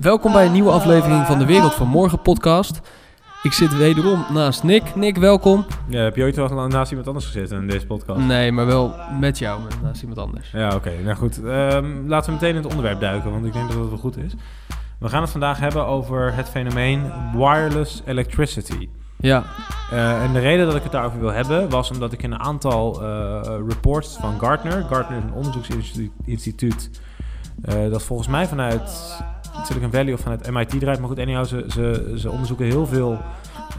Welkom bij een nieuwe aflevering van de Wereld van Morgen podcast. Ik zit wederom naast Nick. Nick, welkom. Ja, heb je ooit wel naast iemand anders gezeten in deze podcast? Nee, maar wel met jou, naast iemand anders. Ja, oké. Nou goed, Ehm, laten we meteen in het onderwerp duiken, want ik denk dat het wel goed is. We gaan het vandaag hebben over het fenomeen wireless electricity. Ja, Eh, en de reden dat ik het daarover wil hebben, was omdat ik een aantal eh, reports van Gartner... Gartner is een onderzoeksinstituut eh, dat volgens mij vanuit Silicon Valley of vanuit MIT draait. Maar goed, anyhow, ze, ze, ze onderzoeken heel veel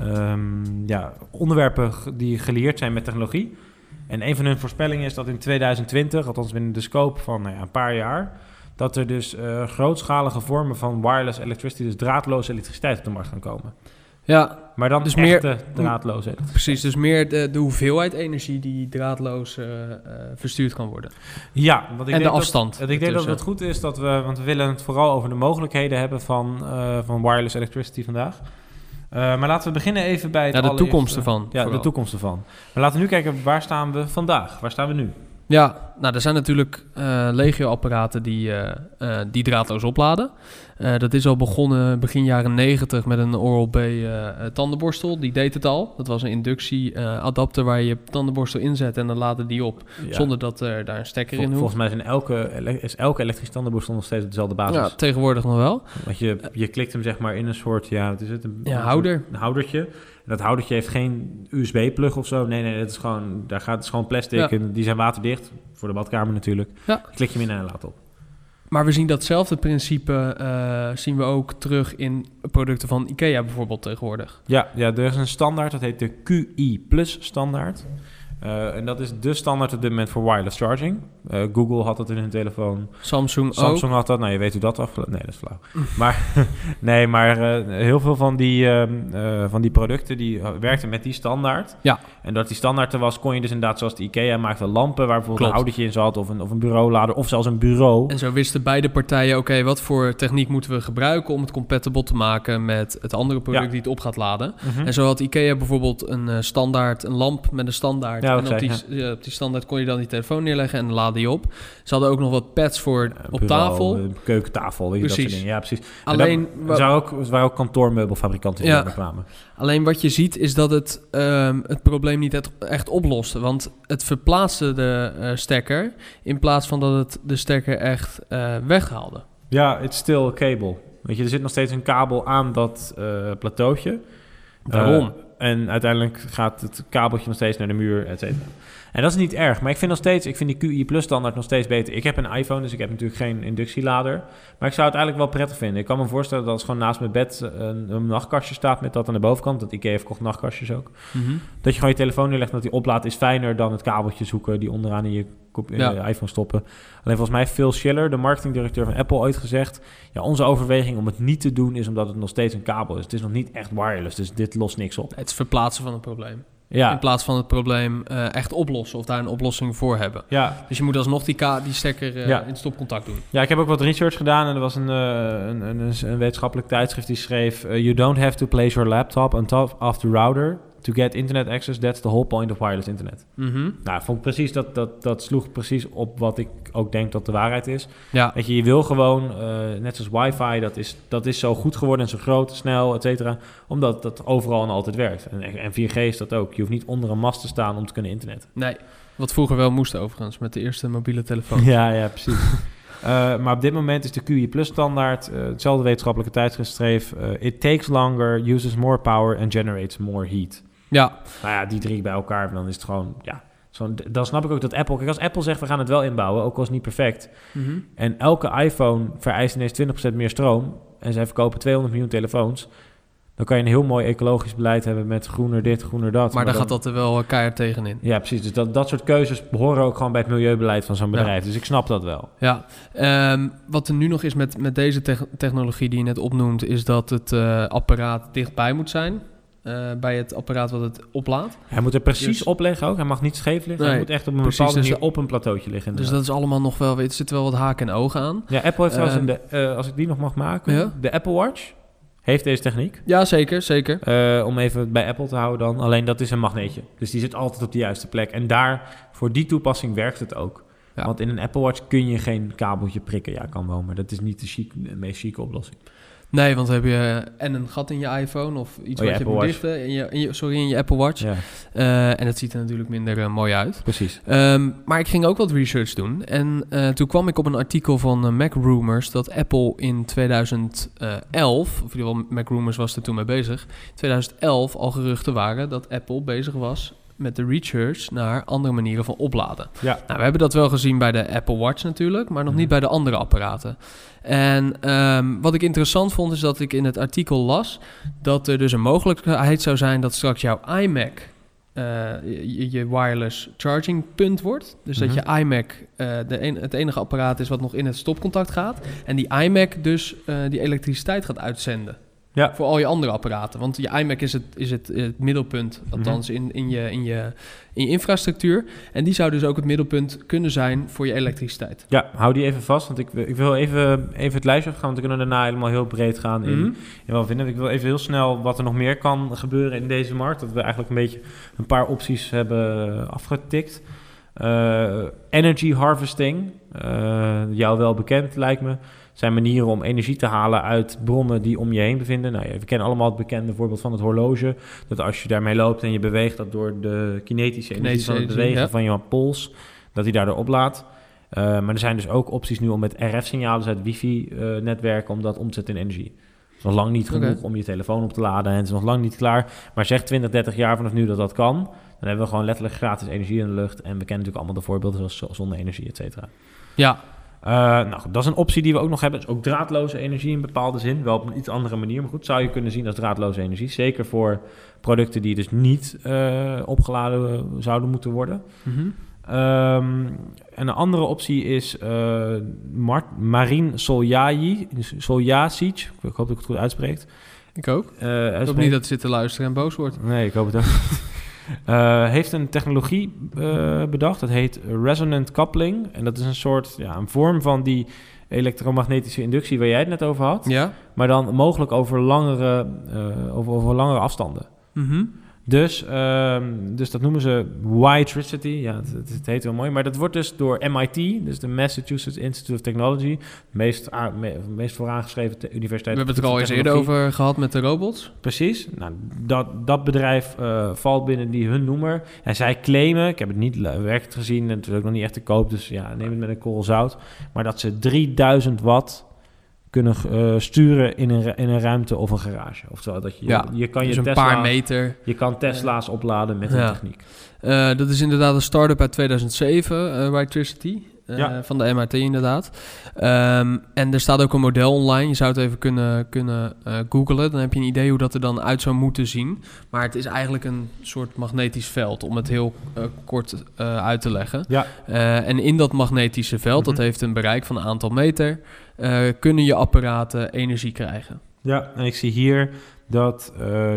ehm, ja, onderwerpen die geleerd zijn met technologie. En een van hun voorspellingen is dat in 2020, althans binnen de scope van nou ja, een paar jaar... dat er dus grootschalige vormen van wireless electricity, dus draadloze elektriciteit op de markt gaan komen. Ja Maar dan Dus meer- meer draadloze precies. Dus meer de, de hoeveelheid energie die draadloos eh, eh, verstuurd kan worden. Ja, want ik en de denk afstand. Dat, ik denk dat het goed is dat we, want we willen het vooral over de mogelijkheden hebben van, eh, van wireless electricity vandaag. Maar laten we beginnen even bij het Ja, de toekomst ervan. Ja, de toekomst ervan. Maar laten we nu kijken, waar staan we vandaag? Waar staan we nu? Ja, nou, er zijn natuurlijk eh legio-apparaten die, eh, eh, die draadloos opladen. Dat is al begonnen begin jaren 90 met een Oral-B tandenborstel. Die deed het al. Dat was een inductie-adapter waar je je tandenborstel inzet en dan laadde die op. Ja. Zonder dat er daar een stekker Vol- in hoeft. volgens mij zijn elke, is elke elektrische tandenborstel nog steeds dezelfde basis. Ja, tegenwoordig nog wel. Want je, je klikt hem zeg maar in een soort, ja, wat is het? Een, Ja, houder. Een houdertje. Dat houdertje heeft geen USB-plug of zo. Nee, nee, dat is gewoon, daar gaat, het is gewoon plastic. Ja. En die zijn waterdicht. Voor de badkamer natuurlijk. Ja. Klik je hem in en laat op. Maar we zien datzelfde principe eh, zien we ook terug in producten van IKEA bijvoorbeeld tegenwoordig. Ja, ja, er is een standaard, dat heet de QI Plus standaard. Eh, en dat is de standaard op dit moment voor wireless charging. Eh, Google had dat in hun telefoon. Samsung, Samsung ook. had dat. Nou, je weet hoe dat afgelopen... Nee, dat is flauw. maar nee, maar eh, heel veel van die, ehm, eh, van die producten die werkten met die standaard. Ja. En dat die standaard er was, kon je dus inderdaad, zoals de IKEA maakte, lampen waar bijvoorbeeld Klopt. een houdertje in zat, of een, of een bureaulader, of zelfs een bureau. En zo wisten beide partijen, oké, wat voor techniek moeten we gebruiken om het compatible te maken met het andere product Ja. die het op gaat laden. Mhm. En zo had IKEA bijvoorbeeld een standaard, een lamp met een standaard. Ja, en wat op die, ja, op die standaard kon je dan die telefoon neerleggen en dan laadde je op. Ze hadden ook nog wat pads voor Ja, op bureau, tafel. eh, keukentafel, weet je, dat soort Precies. dingen. Ja, precies. Alleen, Er ook, waren ook kantoormeubelfabrikanten die Ja. kwamen. alleen wat je ziet is dat het ehm, het probleem niet echt, oploste. Want het verplaatste de eh, stekker in plaats van dat het de stekker echt eh, weghaalde. Ja, it's still cable. Weet je, er zit nog steeds een kabel aan dat plateautje. Waarom? En uiteindelijk gaat het kabeltje nog steeds naar de muur, et cetera. En dat is niet erg, maar ik vind nog steeds, ik vind die QI Plus standaard nog steeds beter. Ik heb een iPhone, dus ik heb natuurlijk geen inductielader. Maar ik zou het eigenlijk wel prettig vinden. Ik kan me voorstellen dat als gewoon naast mijn bed een, een nachtkastje staat met dat aan de bovenkant. Dat IKEA heeft kocht nachtkastjes ook. Mhm. Dat je gewoon je telefoon neerlegt en dat die oplaadt is fijner dan het kabeltje zoeken die onderaan in je, kop- in Ja. je iPhone stoppen. Alleen volgens mij heeft Phil Schiller, de marketingdirecteur van Apple, ooit gezegd... Ja, onze overweging om het niet te doen is omdat het nog steeds een kabel is. Het is nog niet echt wireless, dus dit lost niks op. Het verplaatsen van het probleem. In Ja, plaats van het probleem eh, echt oplossen of daar een oplossing voor hebben. ja, Dus je moet alsnog die, ka- die stekker eh, Ja. in stopcontact doen. ja, ik heb ook wat research gedaan en er was een, eh, een, een, een, wetenschappelijk tijdschrift die schreef... you don't have to place your laptop on top of the router to get internet access. That's the whole point of wireless internet. Mhm. Nou, vond precies dat, dat, dat sloeg precies op wat ik ook denk dat de waarheid is. Ja, Weet je, je wil gewoon, eh, net zoals wifi, dat is, dat is zo goed geworden en zo groot, snel, et cetera. Omdat dat overal en altijd werkt. En, en 4G is dat ook. Je hoeft niet onder een mast te staan om te kunnen internet. nee. Wat vroeger wel moest overigens met de eerste mobiele telefoon. Ja, ja, precies. Eh, maar op dit moment is de QI Plus standaard, eh, hetzelfde wetenschappelijke tijdschrift it takes longer, uses more power and generates more heat. Ja, Nou ja, die drie bij elkaar, dan is het gewoon, ja, zo'n, dan snap ik ook dat Apple, kijk als Apple zegt we gaan het wel inbouwen, ook al is het niet perfect, Mhm. En elke iPhone vereist ineens 20% meer stroom. En zij verkopen 200 miljoen telefoons. Dan kan je een heel mooi ecologisch beleid hebben met groener dit, groener dat. maar daar dan- gaat dat er wel keihard tegenin. Ja, precies. Dus dat, dat soort keuzes behoren ook gewoon bij het milieubeleid van zo'n Ja. bedrijf. Dus ik snap dat wel. Ja, Ehm, wat er nu nog is met, met deze tech- technologie die je net opnoemt, is dat het eh, apparaat dichtbij moet zijn. Eh, bij het apparaat wat het oplaadt. Hij moet er precies Dus- op liggen ook. Hij mag niet scheef liggen. Nee, hij moet echt op een precies, bepaalde dus- manier op een plateautje liggen. Dus dat is allemaal nog wel, er zitten wel wat haken en ogen aan. Ja, Apple heeft trouwens, Ehm, de, eh, als ik die nog mag maken, Ja. de Apple Watch heeft deze techniek. Ja, zeker, zeker. Eh, om even bij Apple te houden dan. Alleen dat is een magneetje. Dus die zit altijd op de juiste plek. En daar, voor die toepassing werkt het ook. Ja. Want in een Apple Watch kun je geen kabeltje prikken. Ja, kan wel, maar dat is niet de, chic, de meest chique oplossing. Nee, want dan heb je en een gat in je iPhone of iets Oh, je wat je Apple moet dichten. In je, in je, sorry, in je Apple Watch. Ja, Eh, en het ziet er natuurlijk minder eh, mooi uit. precies. Ehm, maar ik ging ook wat research doen. En eh, toen kwam ik op een artikel van Mac Rumors dat Apple in 2011, of in ieder geval Mac Rumors was er toen mee bezig, in 2011 al geruchten waren dat Apple bezig was met de research naar andere manieren van opladen. Ja. Nou, we hebben dat wel gezien bij de Apple Watch natuurlijk, maar nog Mhm. niet bij de andere apparaten. En ehm, wat ik interessant vond is dat ik in het artikel las dat er dus een mogelijkheid zou zijn dat straks jouw iMac eh, je, je wireless charging punt wordt. Dus dat Mhm. je iMac eh, de een, het enige apparaat is wat nog in het stopcontact gaat. En die iMac dus eh, die elektriciteit gaat uitzenden. Ja. Voor al je andere apparaten. Want je iMac is het, is het, het middelpunt, althans in, in, je, in, je, in je infrastructuur. En die zou dus ook het middelpunt kunnen zijn voor je elektriciteit. Ja, hou die even vast, want ik, wil- ik wil even, even het lijstje afgaan, want we kunnen daarna helemaal heel breed gaan in, Mhm. in wat we vinden. Ik wil even heel snel wat er nog meer kan gebeuren in deze markt. Dat we eigenlijk een beetje een paar opties hebben afgetikt. Eh, energy harvesting, eh, jou wel bekend lijkt me, zijn manieren om energie te halen uit bronnen die om je heen bevinden. Nou, we kennen allemaal het bekende voorbeeld van het horloge. Dat als je daarmee loopt en je beweegt, dat door de kinetische energie Kinetische van het bewegen ja. van je pols, dat die daardoor oplaadt. Eh, maar er zijn dus ook opties nu om met RF-signalen, dus uit wifi-netwerken, om dat om te zetten in energie. Het is nog lang niet genoeg om je telefoon op te laden en het is nog lang niet klaar. Maar zeg 20, 30 jaar vanaf nu dat dat kan, dan hebben we gewoon letterlijk gratis energie in de lucht. En we kennen natuurlijk allemaal de voorbeelden zoals zo- zonne-energie, et cetera. Ja, Eh, nou, goed, dat is een optie die we ook nog hebben. Is ook draadloze energie in bepaalde zin. Wel op een iets andere manier. Maar goed, zou je kunnen zien als draadloze energie. Zeker voor producten die dus niet eh, opgeladen eh, zouden moeten worden. Mhm. Ehm, en een andere optie is eh Mar- Marin Soljaji. Soljasic. Ik hoop dat ik het goed uitspreek. ik ook. Ik hoop niet dat ze zitten luisteren en boos wordt. Nee, ik hoop het ook. Eh, heeft een technologie eh, bedacht. Dat heet resonant coupling. En dat is een soort, ja, een vorm van die elektromagnetische inductie waar jij het net over had. Ja? Maar dan mogelijk over langere, eh, over, over langere afstanden. Mhm. Dus, ehm, dus dat noemen ze Y-tricity. Ja, het, het, het heet wel mooi. Maar dat wordt dus door MIT, dus de Massachusetts Institute of Technology, de meest, me- meest vooraangeschreven te- We universiteit. hebben het er al eens eerder over gehad met de robots. Precies. Nou, dat, dat bedrijf eh, valt binnen die hun noemer. En zij claimen, ik heb het niet werkelijk gezien en het is ook nog niet echt te koop, dus ja, neem het met een korrel zout. Maar dat ze 3000 watt kunnen eh, sturen in een, in een ruimte of een garage. Oftewel dat je, Ja, je kan dus je een Tesla, paar meter. je kan Tesla's opladen met Ja. een techniek. Eh, dat is inderdaad een start-up uit 2007, eh Electricity. Eh, Ja. Van de MIT inderdaad. Ehm, en er staat ook een model online. Je zou het even kunnen, kunnen eh googlen. Dan heb je een idee hoe dat er dan uit zou moeten zien. Maar het is eigenlijk een soort magnetisch veld, om het heel eh, kort uit te leggen. Ja. En in dat magnetische veld, dat Mhm. heeft een bereik van een aantal meter, kunnen je apparaten energie krijgen. Ja, en ik zie hier dat, eh,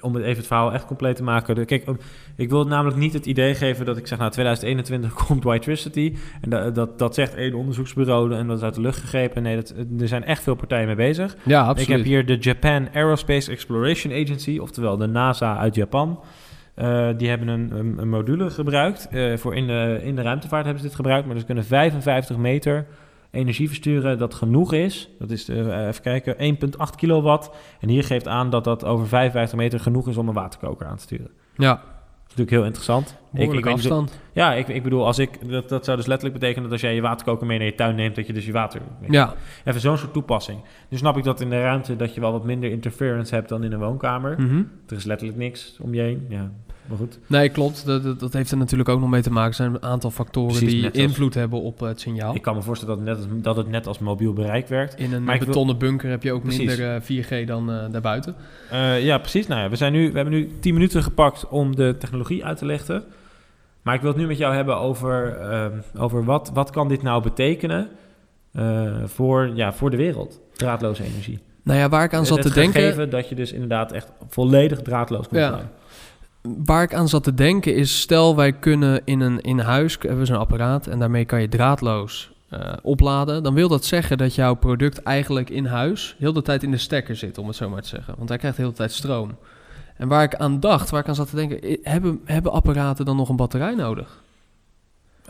om het even het verhaal echt compleet te maken. de- Kijk, um, ik wil namelijk niet het idee geven dat ik zeg, nou 2021 komt Whitetricity. En dat, dat, dat zegt één onderzoeksbureau en dat is uit de lucht gegrepen. Nee, dat, er zijn echt veel partijen mee bezig. Ja, absoluut. Ik heb hier de Japan Aerospace Exploration Agency, oftewel de NASA uit Japan. Eh, die hebben een, een, een module gebruikt. eh, voor in, de, in de ruimtevaart hebben ze dit gebruikt. Maar ze kunnen 55 meter energie versturen dat genoeg is. Dat is, eh, even kijken, 1,8 kilowatt. En hier geeft aan dat dat over 55 meter genoeg is om een waterkoker aan te sturen. Dat Ja, is natuurlijk heel interessant. weet niet- afstand. ja, ik, ik bedoel, als ik, dat, dat zou dus letterlijk betekenen dat als jij je waterkoker mee naar je tuin neemt, dat je dus je water... Ja, Even zo'n soort toepassing. Nu snap ik dat in de ruimte dat je wel wat minder interference hebt dan in een woonkamer. mhm. Er is letterlijk niks om je heen. Ja, maar goed. Nee, klopt. Dat, dat, heeft er natuurlijk ook nog mee te maken. Er zijn een aantal factoren Precies, die als- invloed hebben op eh, het signaal. Ik kan me voorstellen dat het net als, dat het net als mobiel bereik werkt. In een Maar ik wil- betonnen bunker heb je ook Precies. minder eh, 4G dan eh, daarbuiten. Eh, ja, precies. Nou ja, we, zijn nu, we hebben nu 10 minuten gepakt om de technologie uit te lichten. Maar ik wil het nu met jou hebben over, ehm, over wat, wat kan dit nou betekenen eh, voor, ja, voor de wereld. Draadloze energie. Nou ja, waar ik aan zat Het te denken... dat je dus inderdaad echt volledig draadloos kunt Ja. Waar ik aan zat te denken is, stel wij kunnen in een in huis, hebben zo'n apparaat en daarmee kan je draadloos eh, opladen. Dan wil dat zeggen dat jouw product eigenlijk in huis heel de tijd in de stekker zit, om het zo maar te zeggen. Want hij krijgt de hele tijd stroom. En waar ik aan dacht, waar ik aan zat te denken, hebben, hebben apparaten dan nog een batterij nodig?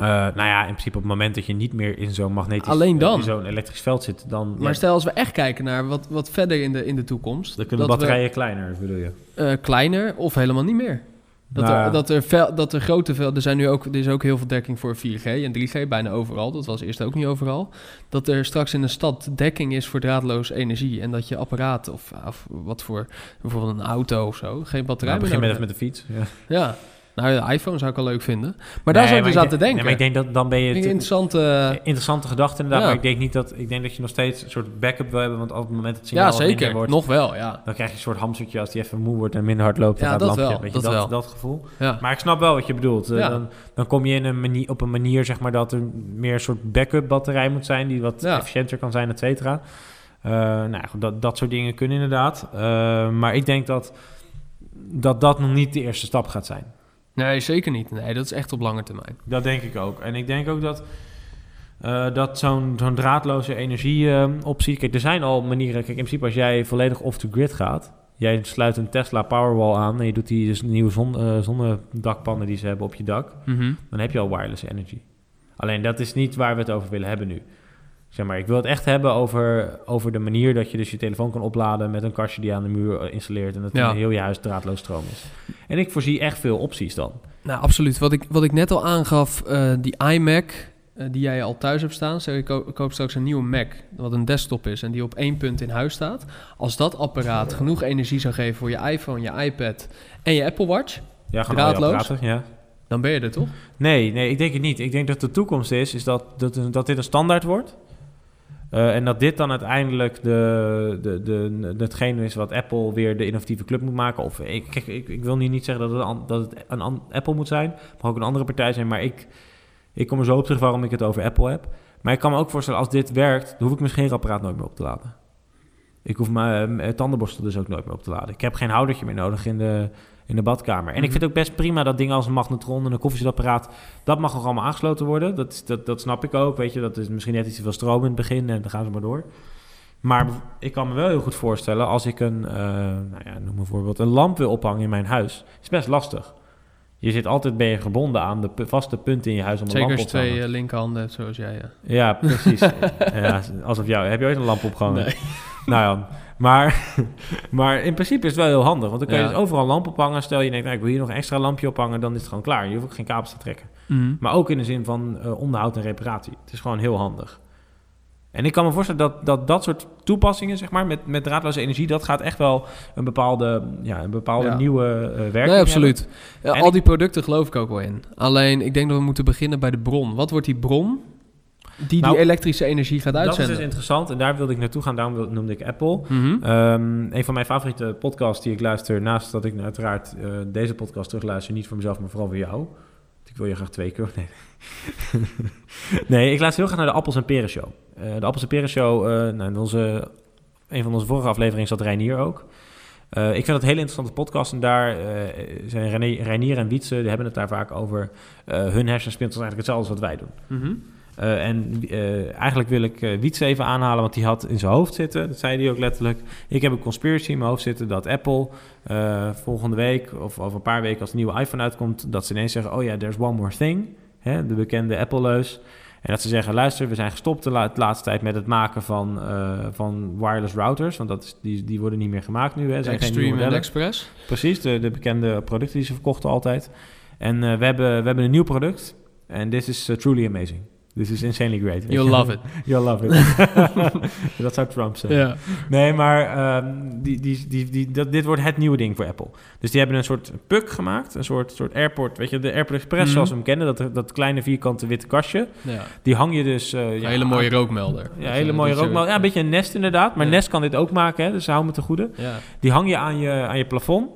Uh, nou ja, in principe op het moment dat je niet meer in zo'n magnetisch... Alleen dan. in zo'n elektrisch veld zit, dan... Maar stel als we echt kijken naar wat, wat verder in de, in de toekomst... Dan kunnen dat batterijen kleiner, bedoel je? we, uh, kleiner of helemaal niet meer. Dat, Nou er, dat, er vel, dat er grote velden... Er, zijn nu ook, er is ook heel veel dekking voor 4G en 3G, bijna overal. Dat was eerst ook niet overal. Dat er straks in de stad dekking is voor draadloos energie. En dat je apparaat of, of wat voor... Bijvoorbeeld een auto of zo, geen batterij Nou, meer begin met, met de fiets. Ja. Ja. Nou, de iPhone zou ik al leuk vinden. Maar daar zou ik dus aan te denken. Nee, maar ik denk dat dan ben je... Een te- interessante... Interessante gedachte inderdaad, Ja. maar ik denk niet dat... Ik denk dat je nog steeds een soort backup wil hebben, want op het moment dat het signaal Ja, zeker. wordt... Nog wel, ja. Dan krijg je een soort hamstertje als die even moe wordt en minder hard loopt. Ja, dat lampje. wel, Weet je, dat dat, wel. dat gevoel. ja. Maar ik snap wel wat je bedoelt. Eh, Ja. Dan, dan kom je in een manier, op een manier zeg maar, dat er meer een soort backup batterij moet zijn... die wat efficiënter kan zijn, et cetera. Eh, nou, dat, dat soort dingen kunnen inderdaad. Eh, maar ik denk dat, dat dat nog niet de eerste stap gaat zijn. Nee, zeker niet. Nee, dat is echt op lange termijn. Dat denk ik ook. En ik denk ook dat, eh, dat zo'n zo'n draadloze energieoptie... kijk, er zijn al manieren... Kijk, in principe als jij volledig off-the-grid gaat... jij sluit een Tesla Powerwall aan... en je doet die dus nieuwe zon, eh, zonnedakpannen die ze hebben op je dak... Mhm. dan heb je al wireless energy. Alleen dat is niet waar we het over willen hebben nu. Zeg maar, ik wil het echt hebben over, over de manier dat je dus je telefoon kan opladen met een kastje die je aan de muur eh, installeert en dat Ja. heel je huis draadloos stroom is. En ik voorzie echt veel opties dan. Nou, absoluut. Wat ik, wat ik net al aangaf, eh, die iMac eh, die jij al thuis hebt staan. Zeg, ik, ko- ik koop straks een nieuwe Mac, wat een desktop is en die op één punt in huis staat. Als dat apparaat genoeg energie zou geven voor je iPhone, je iPad en je Apple Watch, Ja, je Draadloos? ja. dan ben je er toch? Nee, nee, ik denk het niet. Ik denk dat de toekomst is, is dat, dat, dat dit een standaard wordt. Eh, en dat dit dan uiteindelijk de, de, de, hetgene is wat Apple weer de innovatieve club moet maken. Of ik, ik, ik wil nu niet zeggen dat het, dat het een Apple moet zijn. Het mag ook een andere partij zijn. Maar ik, ik kom er zo op terug waarom ik het over Apple heb. Maar ik kan me ook voorstellen, als dit werkt, dan hoef ik mijn scheerapparaat nooit meer op te laden. Ik hoef mijn eh, tandenborstel dus ook nooit meer op te laden. Ik heb geen houdertje meer nodig in de, in de badkamer. En ik Mhm. vind het ook best prima dat dingen als een magnetron en een koffiezetapparaat... dat mag nog allemaal aangesloten worden. Dat, dat, dat snap ik ook, weet je. Dat is misschien net iets te veel stroom in het begin en dan gaan ze maar door. Maar ik kan me wel heel goed voorstellen als ik een, eh, nou ja, noem bijvoorbeeld een lamp wil ophangen in mijn huis. is best lastig. Je zit altijd ben je gebonden aan de vaste punten in je huis om een Zeker lamp als op te twee hangen. eh, linkerhanden hebt, zoals jij. Ja. Ja, precies. ja, alsof jou. Heb je ooit een lamp opgehangen? Nee. Nou ja, maar, maar in principe is het wel heel handig. Want dan kun je Ja. dus overal een lamp ophangen. Stel je denkt, nou, ik wil hier nog een extra lampje ophangen, dan is het gewoon klaar. Je hoeft ook geen kabels te trekken. Mhm. Maar ook in de zin van eh, onderhoud en reparatie. Het is gewoon heel handig. En ik kan me voorstellen dat dat, dat soort toepassingen, zeg maar, met, met draadloze energie, dat gaat echt wel een bepaalde, ja, een bepaalde Ja. nieuwe eh werking Nee, absoluut. Ja, al die producten geloof ik ook wel in. Alleen, ik denk dat we moeten beginnen bij de bron. Wat wordt die bron die Nou, die elektrische energie gaat hebben. Dat is uitzenden? dus interessant en daar wilde ik naartoe gaan. Daarom noemde ik Apple. Ehm, een van mijn favoriete podcasts die ik luister, naast dat ik uiteraard eh, deze podcast terugluister, niet voor mezelf, maar vooral voor jou. Ik wil je graag twee keer. Nee, nee ik luister heel graag naar de Appels en Peren Show. Eh, de Appels en Peren Show, eh, nou, in onze, een van onze vorige afleveringen zat Reinier ook. Ik vind het een hele interessante podcast en daar zijn René, Reinier en Wietse, die hebben het daar vaak over. Eh, hun hersenspinsel is eigenlijk hetzelfde als wat wij doen. Mhm. Eh, en eh, eigenlijk wil ik uh, Wietse even aanhalen, want die had in zijn hoofd zitten, dat zei hij ook letterlijk. Ik heb een conspiracy in mijn hoofd zitten dat Apple eh, volgende week of over een paar weken als de nieuwe iPhone uitkomt, dat ze ineens zeggen, oh ja, there's one more thing. Hè, de bekende Apple-leus. En dat ze zeggen, luister, we zijn gestopt de, la- de laatste tijd met het maken van, eh, van wireless routers, want dat is, die, die worden niet meer gemaakt nu. Hè. Zijn geen Extreme en modellen. Express. Precies, de, de bekende producten die ze verkochten altijd. En eh, we, hebben, we hebben een nieuw product. En this is uh, truly amazing. This is insanely great. You'll je. love it. You'll love it. dat zou Trump zeggen. Ja. Nee, maar ehm, die, die, die, die, dat, dit wordt het nieuwe ding voor Apple. Dus die hebben een soort puck gemaakt. Een soort, soort airport. Weet je, de Airport Express Mhm. zoals we hem kennen. Dat, dat kleine vierkante witte kastje. ja. Die hang je dus... eh, Een ja, hele mooie rookmelder. Ja, Dat, hele eh, mooie rookmelder. Ja, een beetje een Nest inderdaad. Maar Ja. Nest kan dit ook maken, hè, dus hou me te goede. Ja. Die hang je aan je, aan je plafond.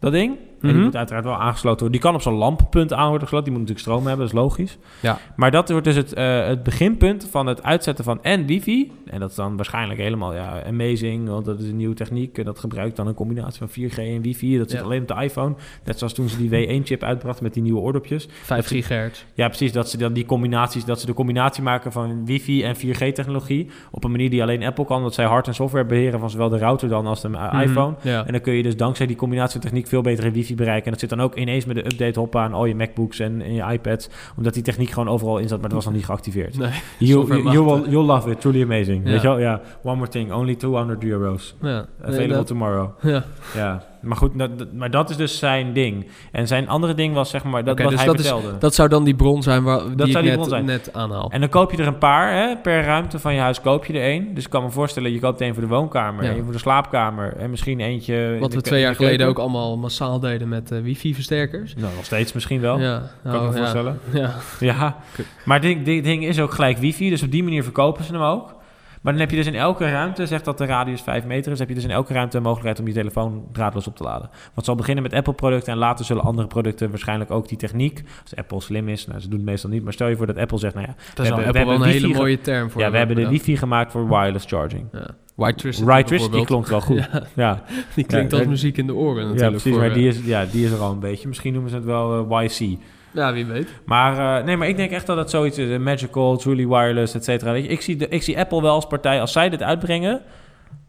Dat ding. En Mhm. die moet uiteraard wel aangesloten worden. Die kan op zo'n lamppunt aan worden gesloten. Die moet natuurlijk stroom hebben, dat is logisch. Ja. Maar dat wordt dus het, eh, het beginpunt van het uitzetten van en wifi. En dat is dan waarschijnlijk helemaal ja, amazing. Want dat is een nieuwe techniek. En dat gebruikt dan een combinatie van 4G en wifi. Dat zit Ja. alleen op de iPhone. Net zoals toen ze die W1-chip uitbrachten met die nieuwe oordopjes. 5 gigahertz. Ja, precies. Dat ze dan die combinaties, dat ze de combinatie maken van wifi en 4G-technologie. Op een manier die alleen Apple kan. Dat zij hard- en software beheren van zowel de router dan als de Mhm. iPhone. Ja. En dan kun je dus dankzij die combinatie van techniek veel betere wifi wifi-bereik. En dat zit dan ook ineens met de update hoppa aan al je MacBooks en, en je iPads. Omdat die techniek gewoon overal in zat, maar dat was nog niet geactiveerd. Nee, You, you, will, you'll love it, truly amazing. Ja. Weet je wel? Ja, one more thing, only 200 euro's. Ja, nee, Available dat- tomorrow. ja. Ja, maar goed, dat, maar dat is dus zijn ding. En zijn andere ding was zeg maar, dat wat dus hij dat is- vertelde. Dat zou dan die bron zijn waar, die ik die net, bron zijn. net aanhaal. En dan koop je er een paar, hè, per ruimte van je huis koop je er één. Dus ik kan me voorstellen, je koopt één voor de woonkamer, Ja. één voor de slaapkamer en misschien eentje... Wat we twee jaar de geleden ook allemaal massaal deden met eh, wifi-versterkers. Nou, nog steeds misschien wel. Ja, Kan ik nou, me ja. voorstellen. Ja. Ja, maar dit, dit ding is ook gelijk wifi, dus op die manier verkopen ze hem ook. Maar dan heb je dus in elke ruimte, zegt dat de radius 5 meter is, heb je dus in elke ruimte een mogelijkheid om je telefoon draadloos op te laden. Want het zal beginnen met Apple-producten en later zullen andere producten waarschijnlijk ook die techniek, als Apple slim is, nou ze doen het meestal niet, maar stel je voor dat Apple zegt, nou ja, Dat is hebben- we hebben een hele mooie term voor. ja we hebben de wifi gemaakt voor wireless charging. Ja. White bijvoorbeeld. klonk wel goed. Ja, Ja, die klinkt Ja, als muziek in de oren natuurlijk. ja precies, voor, maar eh, die is, ja, die is er al een beetje. Misschien noemen ze het wel eh, YC. Ja, wie weet. Maar, eh, nee, maar ik denk echt dat het zoiets is. eh, Magical, Truly Wireless, et cetera. Weet je, ik, zie de, ik zie Apple wel als partij. Als zij dit uitbrengen,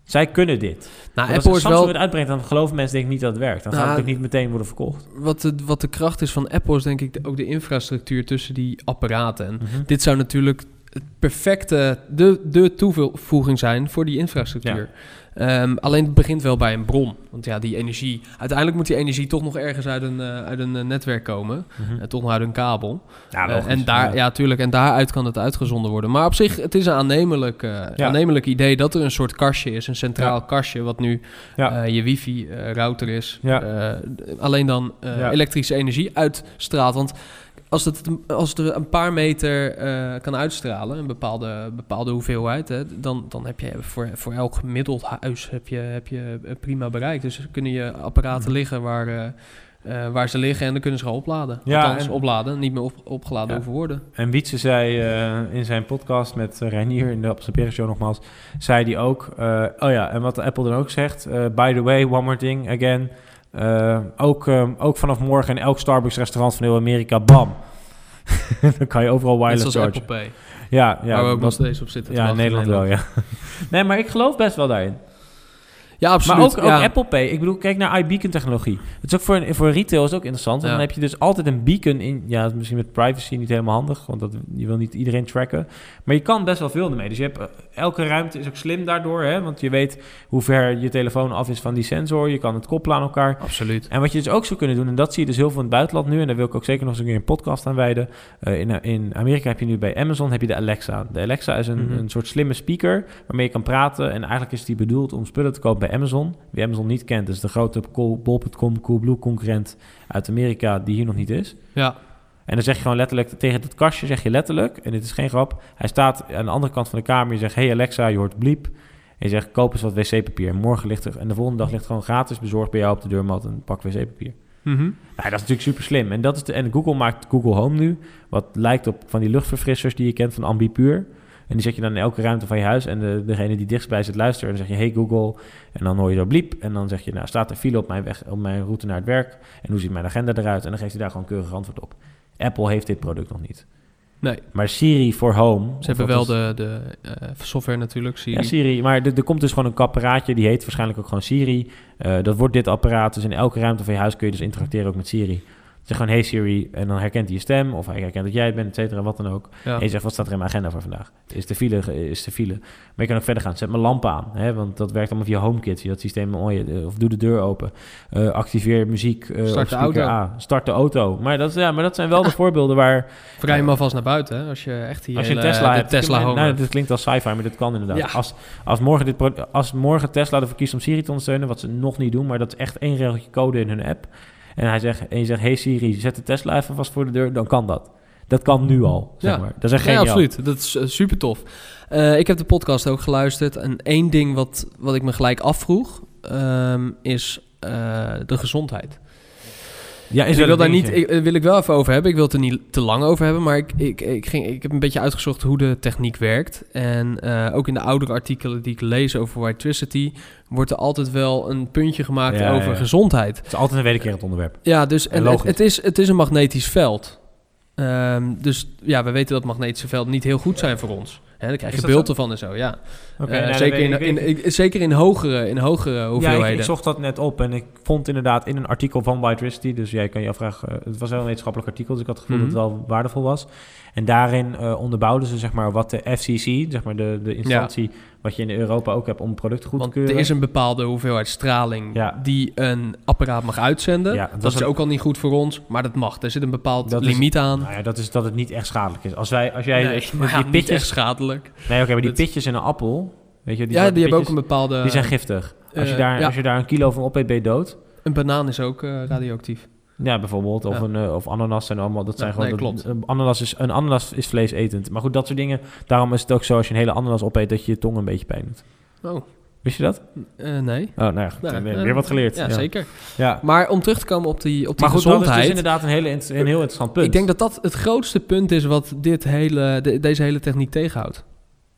zij kunnen dit. Nou, Apple als is Samsung wel... het uitbrengt, dan geloven mensen denk ik niet dat het werkt. Dan gaat Nou, het ook niet meteen worden verkocht. Wat de, wat de kracht is van Apple is denk ik de- ook de infrastructuur tussen die apparaten. En Mhm. dit zou natuurlijk het perfecte, de, de toevoeging zijn voor die infrastructuur. Ehm, alleen het begint wel bij een bron. Want ja, die energie... Uiteindelijk moet die energie toch nog ergens uit een, eh, uit een eh, netwerk komen. Mhm. En toch nog uit een kabel. Ja, Eh, logisch. en daar, ja. tuurlijk. En daaruit kan het uitgezonden worden. Maar op zich, het is een aannemelijk, eh, Ja. aannemelijk idee dat er een soort kastje is. Een centraal Ja. kastje, wat nu Ja. eh, je wifi-router is. Ja. Eh, alleen dan eh, Ja. elektrische energie uitstraalt. Want als het, als het er een paar meter eh, kan uitstralen, een bepaalde, bepaalde hoeveelheid, hè, dan, dan heb je voor, voor elk gemiddeld huis heb je, heb je eh, prima bereikt. Dus kunnen je apparaten liggen waar, eh, waar ze liggen en dan kunnen ze gewoon opladen. Ja, Althans, en- opladen, niet meer op, opgeladen Ja. hoeven worden. En Wietse zei in zijn podcast met Reinier in de Observeren Show nogmaals, zei hij ook, oh ja, en wat Apple dan ook zegt, by the way, one more thing again, eh, ook, eh, ook vanaf morgen in elk Starbucks restaurant van heel Amerika, bam. dan kan je overal Net wireless zoals chargen. Apple Pay, Ja, ja, waar we ook nog steeds op zitten. te ja in wachten Nederland wel, ja. nee, maar ik geloof best wel daarin. Ja, absoluut. Maar ook, ook ja. Apple Pay. Ik bedoel, kijk naar iBeacon technologie. Het is ook voor, voor retail is ook interessant. Want Ja. dan heb je dus altijd een beacon in. Ja, misschien met privacy niet helemaal handig. Want dat, je wil niet iedereen tracken. Maar je kan best wel veel ermee. Dus je hebt, eh, elke ruimte is ook slim daardoor. Hè? Want je weet hoe ver je telefoon af is van die sensor. Je kan het koppelen aan elkaar. Absoluut. En wat je dus ook zou kunnen doen, en dat zie je dus heel veel in het buitenland nu, en daar wil ik ook zeker nog eens een keer een podcast aan wijden. Eh, in, in Amerika heb je nu bij Amazon heb je de Alexa. De Alexa is een, Mhm. een soort slimme speaker waarmee je kan praten. En eigenlijk is die bedoeld om spullen te kopen bij Amazon. Wie Amazon niet kent, is de grote Bol.com Coolblue concurrent uit Amerika die hier nog niet is. Ja, En dan zeg je gewoon letterlijk tegen het kastje, zeg je letterlijk, en dit is geen grap, hij staat aan de andere kant van de kamer, je zegt, hey Alexa, je hoort bliep. En je zegt, koop eens wat wc-papier. En morgen ligt er, en de volgende dag ligt gewoon gratis bezorgd bij jou op de deurmat een pak wc-papier. Mhm. Nou, dat is natuurlijk super slim. En, dat is de, en Google maakt Google Home nu, wat lijkt op van die luchtverfrissers die je kent van Ambipuur. En die zet je dan in elke ruimte van je huis. En de, degene die dichtstbij zit luistert, en dan zeg je, hey Google. En dan hoor je zo bliep. En dan zeg je, nou, staat er file op mijn, weg, op mijn route naar het werk? En hoe ziet mijn agenda eruit? En dan geeft hij daar gewoon keurig antwoord op. Apple heeft dit product nog niet. Nee, Maar Siri voor Home... ze hebben wel de, de eh, software natuurlijk, Siri. Ja, Siri. Maar er, er komt dus gewoon een apparaatje, die heet waarschijnlijk ook gewoon Siri. Eh, dat wordt dit apparaat. Dus in elke ruimte van je huis kun je dus interacteren ook met Siri. Zeg gewoon, hey Siri, en dan herkent hij je stem, of hij herkent dat jij het bent, et cetera, wat dan ook. Ja. En je zegt, wat staat er in mijn agenda voor vandaag? Is de file, is de file. Maar je kan ook verder gaan. Zet mijn lamp aan, hè, want dat werkt allemaal via HomeKit, via dat systeem. Je- of doe de deur open. Eh, activeer muziek. eh, Start de auto. A. Start de auto. Maar dat, ja, maar dat zijn wel de voorbeelden waar... Vrij hem alvast naar buiten, hè, als je echt die Als je een Tesla de hebt... Tesla nou, Home hebt. dit klinkt als sci-fi, maar dit kan inderdaad. Ja. Als, als, morgen dit, als morgen Tesla ervoor kiest om Siri te ondersteunen... wat ze nog niet doen, maar dat is echt één regeltje code in hun app... en, hij zegt, en je zegt, hey Siri, zet de Tesla even vast voor de deur... dan kan dat. Dat kan nu al, zeg Ja. maar. Dat is echt Ja, geniaal. absoluut. Dat is super tof. ik heb de podcast ook geluisterd. En één ding wat, wat ik me gelijk afvroeg, ehm, is eh, de gezondheid. Ja, is ik wil daar niet, ik, wil ik wel even over hebben. Ik wil het er niet te lang over hebben. Maar ik, ik, ik, ging, ik heb een beetje uitgezocht hoe de techniek werkt. En eh, ook in de oudere artikelen die ik lees over Whitetricity... wordt er altijd wel een puntje gemaakt Ja, over ja. gezondheid. Het is altijd een wederkerend onderwerp. Ja, dus en het, is, het is een magnetisch veld. Ehm, dus ja, we weten dat magnetische velden niet heel goed zijn voor ons. Hè, daar krijg je beelden van en zo, ja. Eh, nou, zeker, in, ik- in, in- zeker in hogere, in hogere Ja, hoeveelheden. ik, ik zocht dat net op en ik vond inderdaad in een artikel van White dus jij kan je afvragen, eh, het was wel een wetenschappelijk artikel, dus ik had het gevoel Mhm. dat het wel waardevol was. En daarin eh, onderbouwden ze zeg maar wat de FCC, zeg maar de, de instantie wat je in Europa ook hebt om producten goed Want te keuren. er is een bepaalde hoeveelheid straling Ja. die een apparaat mag uitzenden. Ja, dat, dat is ook al niet goed voor ons, maar dat mag. Er zit een bepaald Dat is- limiet aan. Nou ja, dat is dat het niet echt schadelijk is. Als, wij, als jij nee, die ja, niet pitjes, echt schadelijk. nee, oké, maar die pitjes in een appel, weet je, die, ja, die hebben ook pitjes, een bepaalde... die zijn giftig. Als je, eh, daar, als je daar een kilo van opeet, ben je dood. Een banaan is ook eh, radioactief. Ja, bijvoorbeeld. Of, Ja. een, eh, of ananas zijn allemaal. Dat zijn Ja, gewoon. nee, klopt. Een ananas is, een ananas is vleesetend. Maar goed, dat soort dingen. Daarom is het ook zo als je een hele ananas opeet dat je je tong een beetje pijn doet. Oh, Wist je dat? eh, nee. Oh, nou ja, goed, weer, eh, weer wat geleerd. Ja, zeker. Ja. Maar om terug te komen op die, op die Maar goed, dat is gezondheid... dus inderdaad een, hele, een heel interessant punt. Ik denk dat dat het grootste punt is wat dit hele, de- deze hele techniek tegenhoudt.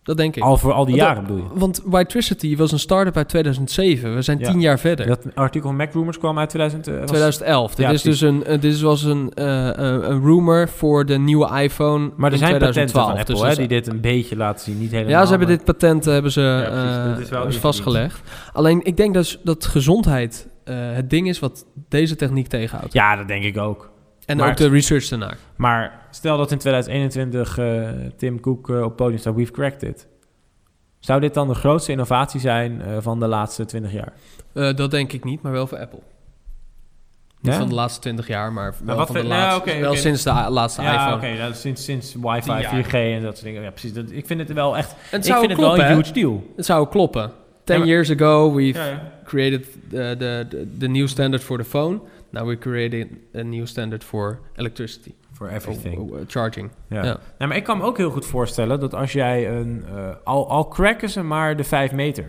Dat denk ik. Al voor al die Want jaren bedoel je? Want Whitricity was een start-up uit 2007. We zijn Ja. tien jaar verder. Dat artikel van Mac Rumors kwam uit 2000. eh, was- 2011. Dit, Ja, is dus een, eh, dit was een, eh, een, rumor voor de nieuwe iPhone Maar er in zijn patenten 2012. van Apple Dus hè, die dit een beetje laten zien. Niet helemaal. ja, ze hebben dit patent eh, hebben ze, Ja, eh, is wel vastgelegd. Alleen ik denk dus dat gezondheid eh, het ding is wat deze techniek tegenhoudt. Ja, dat denk ik ook. En maar- ook de research ernaar. Maar stel dat in 2021 eh, Tim Cook eh, op podium staat, we've cracked it. Zou dit dan de grootste innovatie zijn eh, van de laatste 20 jaar? Dat denk ik niet, maar wel voor Apple. Niet Ja? van de laatste 20 jaar, maar wel, van de nou, laatste, wel sinds de laatste Ja, iPhone. oké. sinds, sinds wifi, Tien jaar. 4G en dat soort dingen. Ja, precies. Dat, ik vind het wel echt... Het ik vind het kloppen, wel een huge deal. Het zou kloppen. Ten Ja, maar- years ago, we've Ja, ja. created the, the, the, the new standard for the phone. Now we're creating a new standard for electricity. For Or, uh, charging. Ja. Ja. Nou, maar ik kan me ook heel goed voorstellen dat als jij een... eh, al, al cracken ze maar de 5 meter...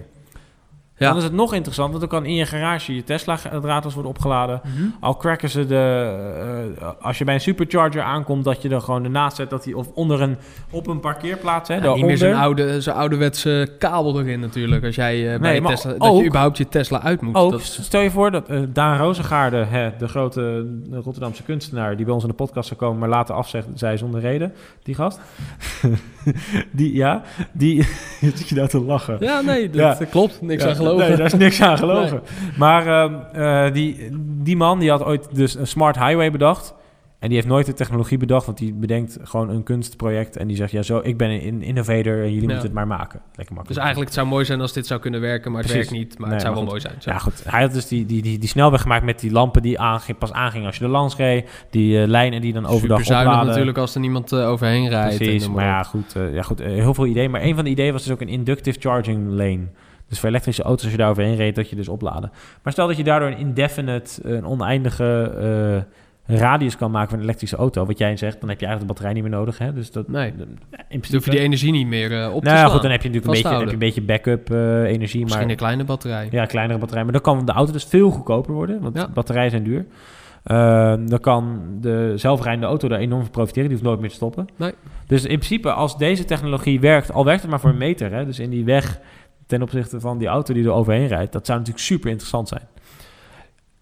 Ja. Dan is het nog interessant, want dan kan in je garage je Tesla draadloos worden opgeladen. Mhm. Al cracken ze de... eh, als je bij een supercharger aankomt, dat je er gewoon ernaast zet... Dat hij of onder een... Op een parkeerplaats, hè, Ja, niet meer daaronder. zo'n oude, zo'n ouderwetse kabel erin natuurlijk. Als jij eh, bij Nee, Tesla, dat ook- je überhaupt je Tesla uit moet. Ook, Dat stel je voor dat eh, Daan Rozengaarde, hè, de grote Rotterdamse kunstenaar... die bij ons in de podcast zou komen, maar later afzegt, zij zonder reden, die gast. die, ja, die... zit je nou te lachen? ja, nee, dat Ja. dat klopt. Niks aan Nee, daar is niks aan gelogen. Maar ehm, eh, die, die man die had ooit dus een smart highway bedacht. En die heeft nooit de technologie bedacht, want die bedenkt gewoon een kunstproject. En die zegt, ja, zo, ik ben een innovator en jullie Ja. moeten het maar maken. Lekker makkelijk. Dus eigenlijk het zou mooi zijn als dit zou kunnen werken, maar het Precies. werkt niet. Maar Nee, het zou maar wel goed. mooi zijn. Zo. Ja, goed. Hij had dus die, die, die, die snelweg gemaakt met die lampen die aanging, pas aangingen als je er langs reed. Die eh, lijnen die dan overdag Superzuinig opladen. natuurlijk als er niemand eh, overheen rijdt. Precies, maar ja, goed, ja, goed heel veel ideeën. Maar een van de ideeën was dus ook een inductive charging lane. Dus voor elektrische auto's, als je daar overheen reed, dat je dus opladen. Maar stel dat je daardoor een indefinite, een oneindige eh, radius kan maken van een elektrische auto. Wat jij zegt, dan heb je eigenlijk de batterij niet meer nodig. Hè? Dus dat, Nee. in Dan principe... hoef je die energie niet meer eh, op te nou ja, slaan. goed, dan heb je natuurlijk een beetje, heb je een beetje backup eh, energie. Misschien maar, een kleine batterij. ja, kleinere batterij. Maar dan kan de auto dus veel goedkoper worden, want Ja. batterijen zijn duur. Ehm, dan kan de zelfrijdende auto daar enorm van profiteren. Die hoeft nooit meer te stoppen. Nee. Dus in principe, als deze technologie werkt, al werkt het maar voor een meter, hè, dus in die weg ten opzichte van die auto die er overheen rijdt, dat zou natuurlijk super interessant zijn.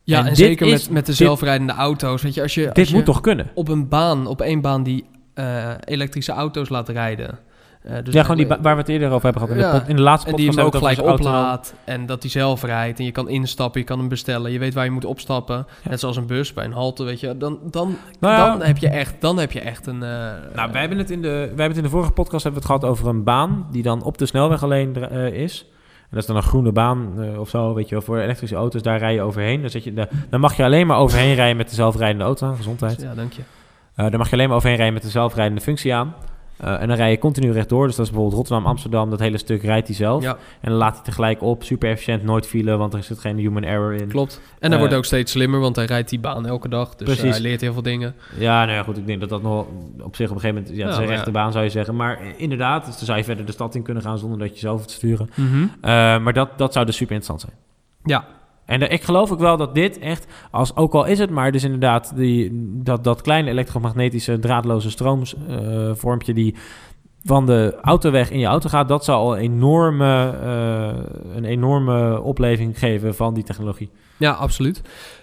Ja, En zeker is- met, met de dit- zelfrijdende auto's. Weet je, als je, als Dit je moet toch kunnen? op een baan, op één baan die eh, elektrische auto's laat rijden. Eh, dus ja, gewoon die eh, waar we het eerder over hebben gehad. In, de, Ja, in de laatste En die podcast hem ook gelijk oplaadt. En dat hij zelf rijdt. En je kan instappen, je kan hem bestellen. Je weet waar je moet opstappen. Net zoals een bus bij een halte, weet je. Dan, dan, Nou ja. dan, heb, je echt, dan heb je echt een... eh, Nou, wij hebben, het in de, wij hebben het in de vorige podcast hebben we het gehad over een baan die dan op de snelweg alleen eh, is. En dat is dan een groene baan eh, of zo, weet je wel, voor elektrische auto's. Daar rij je overheen. Dan, zet je, de- dan mag je alleen maar overheen rijden met de zelfrijdende auto aan. Gezondheid. Ja, dank je. Eh daar mag je alleen maar overheen rijden met de zelfrijdende functie aan. Eh, en dan rij je continu rechtdoor. Dus dat is bijvoorbeeld Rotterdam, Amsterdam. Dat hele stuk rijdt hij zelf. Ja, En dan laat hij tegelijk op. Super efficiënt, nooit file, want er zit geen human error in. klopt. En hij Eh, wordt ook steeds slimmer, want hij rijdt die baan elke dag. Dus Precies. eh, hij leert heel veel dingen. Ja, nou ja, goed. Ik denk dat dat nog op zich op een gegeven moment... Ja, het is Ja, een rechte baan, zou je zeggen. Maar inderdaad, dus dan zou je verder de stad in kunnen gaan zonder dat je zelf te sturen. Mhm. Maar dat, dat zou dus super interessant zijn. Ja, En eh, ik geloof ook wel dat dit echt, als, ook al is het maar dus inderdaad die, dat, dat kleine elektromagnetische draadloze stroomvormpje die van de autoweg in je auto gaat, dat zou al een enorme, eh, een enorme opleving geven van die technologie. ja absoluut.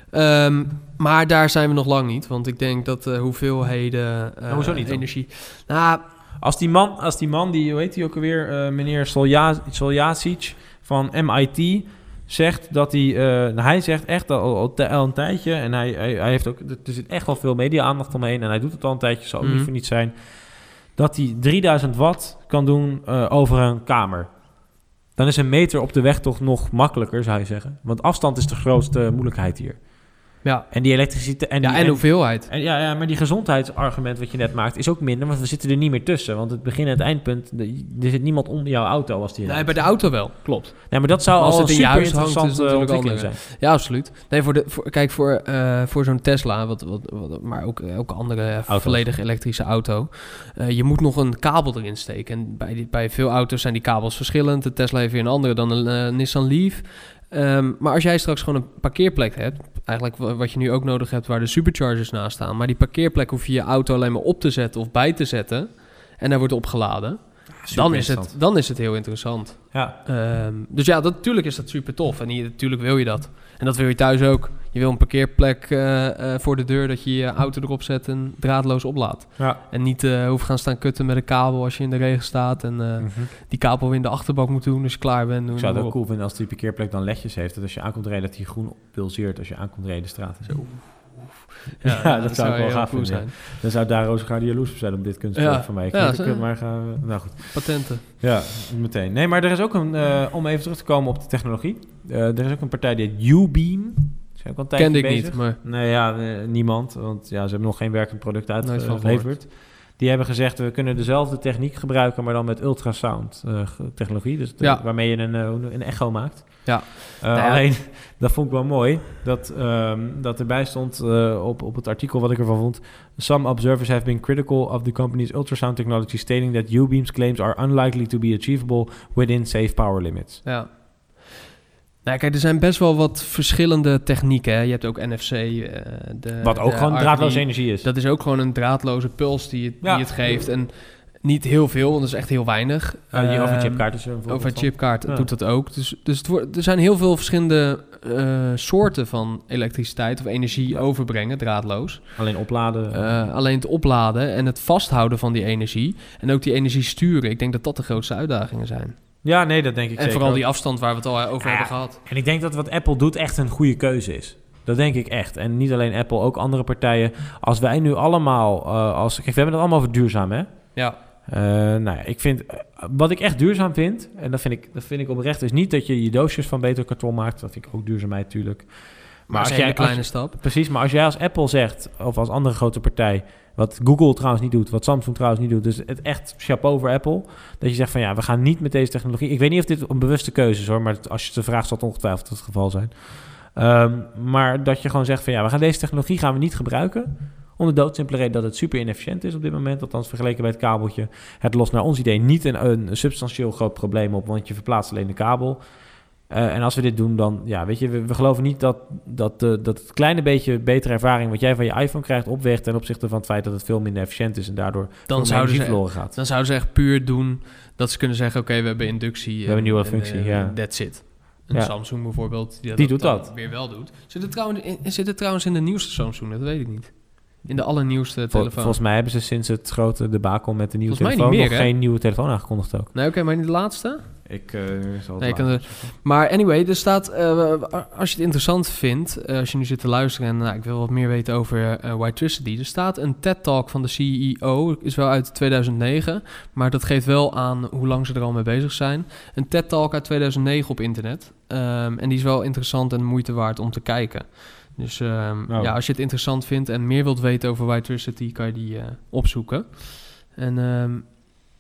Ehm, maar daar zijn we nog lang niet. Want ik denk dat de hoeveelheden eh, hoezo niet energie... Nou, Als die man, als die, man die hoe heet hij ook alweer, eh, meneer Solja- Soljasic van MIT, zegt dat hij, eh, hij zegt echt al, al, een tijdje, en hij, hij, hij heeft ook, er zit echt wel veel media-aandacht omheen, en hij doet het al een tijdje, zal ook Mhm. niet voor niet zijn, dat hij 3000 watt kan doen eh, over een kamer. Dan is een meter op de weg toch nog makkelijker, zou je zeggen. Want afstand is de grootste moeilijkheid hier. Ja, En die elektriciteit... En, ja en hoeveelheid. en ja, ja, maar die gezondheidsargument wat je net maakt is ook minder, want we zitten er niet meer tussen. Want het begin en het eindpunt, er zit niemand onder jouw auto als die Nee, bij de auto wel, klopt. Nee, maar dat zou als al een het je super huis interessante ontwikkeling zijn. Ja, absoluut. Nee, voor de, voor, kijk, voor, eh, voor zo'n Tesla, wat, wat, wat, maar ook elke andere Auto's. volledig elektrische auto, eh, je moet nog een kabel erin steken. En bij, die, bij veel auto's zijn die kabels verschillend. De Tesla heeft weer een andere dan een eh, Nissan Leaf. Ehm, maar als jij straks gewoon een parkeerplek hebt, eigenlijk wa- wat je nu ook nodig hebt waar de superchargers naast staan, maar die parkeerplek hoef je je auto alleen maar op te zetten of bij te zetten en daar wordt opgeladen, dan is, het, dan is het heel interessant. Ja, Ehm, dus ja, dat, natuurlijk is dat super tof. En natuurlijk wil je dat. En dat wil je thuis ook. Je wil een parkeerplek eh, eh, voor de deur dat je je auto erop zet en draadloos oplaadt. ja. En niet eh hoeft gaan staan kutten met een kabel als je in de regen staat. En Mhm. die kabel weer in de achterbak moet doen als je klaar bent. Ik zou het ook cool vinden als die parkeerplek dan ledjes heeft. Dat als je aankomt rijden, dat die groen pulseert als je aankomt rijden de straat. Zo. Ja, Ja, dat zou ik wel gaaf cool vinden, Dan zou daar Rozengaard jaloers op zijn op dit kunstwerk van mij. Ik Ja, ook, maar gaan we... Nou goed. Patenten. Ja, meteen. Nee, maar er is ook een... eh, om even terug te komen op de technologie. eh, er is ook een partij die heet Ubeam. Zijn tijdje Kende ik bezig. niet, maar Nee, ja, eh, niemand. Want ja, ze hebben nog geen werkend product Nooit uitgeleverd. Die hebben gezegd, we kunnen dezelfde techniek gebruiken, maar dan met ultrasound eh, technologie. Dus de- Ja. waarmee je een, eh, een echo maakt. Ja. Eh, Nou ja. Alleen, dat vond ik wel mooi, dat, ehm, dat erbij stond eh, op, op het artikel wat ik ervan vond. Some observers have been critical of the company's ultrasound technology, stating that U-beam's claims are unlikely to be achievable within safe power limits. ja. Nou, kijk, er zijn best wel wat verschillende technieken. Hè. Je hebt ook NFC. eh, de, Wat ook de gewoon draadloze energie is. Dat is ook gewoon een draadloze puls die het, Ja. die het geeft. En niet heel veel, want dat is echt heel weinig. Uh, die Ehm, overchipkaart is er een voorbeeld Over chipkaart Ja. doet dat ook. Dus, dus het wordt, er zijn heel veel verschillende eh, soorten van elektriciteit of energie Ja. overbrengen, draadloos. Alleen opladen. Eh, alleen het opladen en het vasthouden van die energie. En ook die energie sturen. Ik denk dat dat de grootste uitdagingen zijn. Ja, nee, dat denk ik en zeker vooral ook. die afstand waar we het al over Ja. hebben gehad. En ik denk dat wat Apple doet echt een goede keuze is. Dat denk ik echt. En niet alleen Apple, ook andere partijen. Als wij nu allemaal, eh, als, kijk, we hebben het allemaal over duurzaam, hè? Ja, Eh, nou ja, ik vind, eh, wat ik echt duurzaam vind, en dat vind ik, dat vind ik oprecht, is niet dat je je doosjes van beter karton maakt. Dat vind ik ook duurzaamheid natuurlijk. Maar als als jij een kleine als- stap. Precies, maar als jij als Apple zegt, of als andere grote partij, wat Google trouwens niet doet, wat Samsung trouwens niet doet, dus het echt chapeau voor Apple, dat je zegt van ja, we gaan niet met deze technologie. Ik weet niet of dit een bewuste keuze is hoor, maar als je het ze vraagt zal het ongetwijfeld het geval zijn. Ehm, maar dat je gewoon zegt van ja, we gaan deze technologie gaan we niet gebruiken. Om de doodsimpele reden dat het super inefficiënt is op dit moment. Althans vergeleken bij het kabeltje. Het lost naar ons idee niet een, een substantieel groot probleem op. Want je verplaatst alleen de kabel. Eh, en als we dit doen, dan ja, weet je, we, we geloven niet dat, dat, eh, dat het kleine beetje betere ervaring wat jij van je iPhone krijgt opweegt ten opzichte van het feit dat het veel minder efficiënt is en daardoor Dan zouden, ze, verloren gaat. dan zouden ze echt puur doen dat ze kunnen zeggen... oké, we hebben inductie. hebben een nieuwe functie, ja. That's it. Een Ja. Samsung bijvoorbeeld, die, Die doet dat. weer wel doet. Zit het, trouwens in, zit het trouwens in de nieuwste Samsung? Dat weet ik niet. In de allernieuwste Vol- telefoon. volgens mij hebben ze sinds het grote debakel met de nieuwe Volgens mij telefoon niet meer, nog hè? geen nieuwe telefoon aangekondigd ook. Nee, oké, maar niet de laatste? Ik eh, zal Nee, ik kan Maar anyway, er staat, eh, als je het interessant vindt, eh, als je nu zit te luisteren en nou, ik wil wat meer weten over Whitetricity. Er staat een TED-talk van de CEO, is wel uit 2009, maar dat geeft wel aan hoe lang ze er al mee bezig zijn. Een TED-talk uit 2009 op internet. Ehm, en die is wel interessant en de moeite waard om te kijken. Dus ehm, Oh. ja, als je het interessant vindt en meer wilt weten over Whitetricity, kan je die eh, opzoeken. En ehm,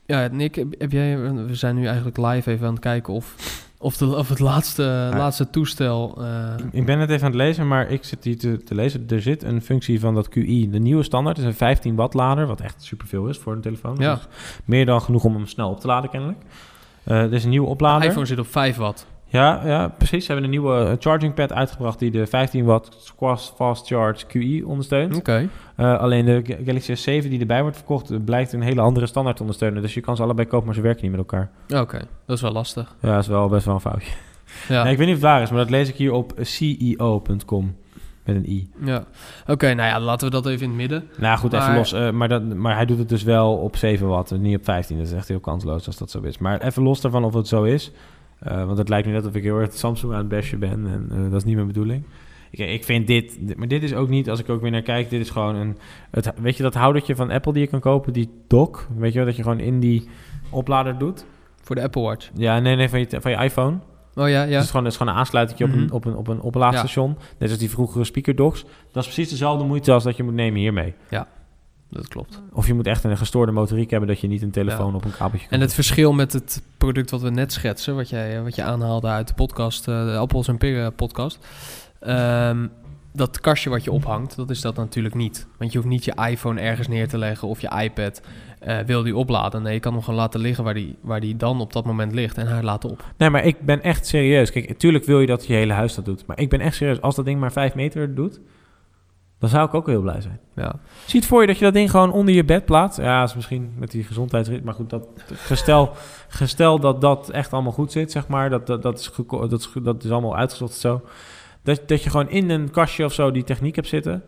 ja, Nick, heb, jij, we zijn nu eigenlijk live even aan het kijken of, of, de, of het laatste, laatste toestel... eh, Ik ben het even aan het lezen, maar ik zit hier te, te lezen. Er zit een functie van dat QI. De nieuwe standaard is een 15 watt lader, wat echt superveel is voor een telefoon. Ja. Dus meer dan genoeg om hem snel op te laden kennelijk. Eh er is een nieuwe de oplader. iPhone zit op 5 watt. Ja, ja, precies. Ze hebben een nieuwe eh, charging pad uitgebracht die de 15 watt Squash Fast Charge QI ondersteunt. Oké. Eh, alleen de Ga- Galaxy S7 die erbij wordt verkocht, eh, blijkt een hele andere standaard te ondersteunen. Dus je kan ze allebei kopen, maar ze werken niet met elkaar. Oké, dat is wel lastig. Ja, dat is wel best wel een foutje. Ja. Nee, ik weet niet of het waar is, maar dat lees ik hier op CEO.com. Met een i. Ja. Oké, nou ja, laten we dat even in het midden. Nou goed, even los. maar, dat, maar hij doet het dus wel op 7 watt en niet op 15. Dat is echt heel kansloos als dat zo is. Maar even los daarvan of het zo is. Eh, want het lijkt nu net of ik heel erg Samsung aan het bashen ben. En eh, dat is niet mijn bedoeling. Ik, ik vind dit, dit- maar dit is ook niet, als ik ook weer naar kijk, dit is gewoon een, het, weet je dat houdertje van Apple die je kan kopen, die dock, weet je wel, dat je gewoon in die oplader doet? Voor de Apple Watch. Ja, nee, nee, van je, van je iPhone. Oh ja, Dus ja. het, is gewoon, het is gewoon een aansluiting op, Mhm. een, op, een, op een oplaadstation. Net als die vroegere speakerdocks. Dat is precies dezelfde moeite als dat je moet nemen hiermee. Dat klopt. Of je moet echt een gestoorde motoriek hebben dat je niet een telefoon op een kabeltje kan. En het verschil met het product wat we net schetsen, wat, jij, wat je aanhaalde uit de podcast, eh, de Appels en Peren podcast. ehm, dat kastje wat je ophangt, dat is dat natuurlijk niet. Want je hoeft niet je iPhone ergens neer te leggen of je iPad eh, wil die opladen. Nee, je kan hem gewoon laten liggen waar die, waar die dan op dat moment ligt en hij laat op. Nee, maar ik ben echt serieus. Kijk, natuurlijk wil je dat je hele huis dat doet. Maar ik ben echt serieus. Als dat ding maar 5 meter doet, dan zou ik ook heel blij zijn. Ja. Zie het voor je dat je dat ding gewoon onder je bed plaatst. Ja, is misschien met die gezondheidsrit. Maar goed, dat, gestel, gestel dat dat echt allemaal goed zit, zeg maar. Dat, dat, dat, is, geko- dat, is, dat is allemaal uitgezocht en zo. Dat, dat je gewoon in een kastje of zo die techniek hebt zitten.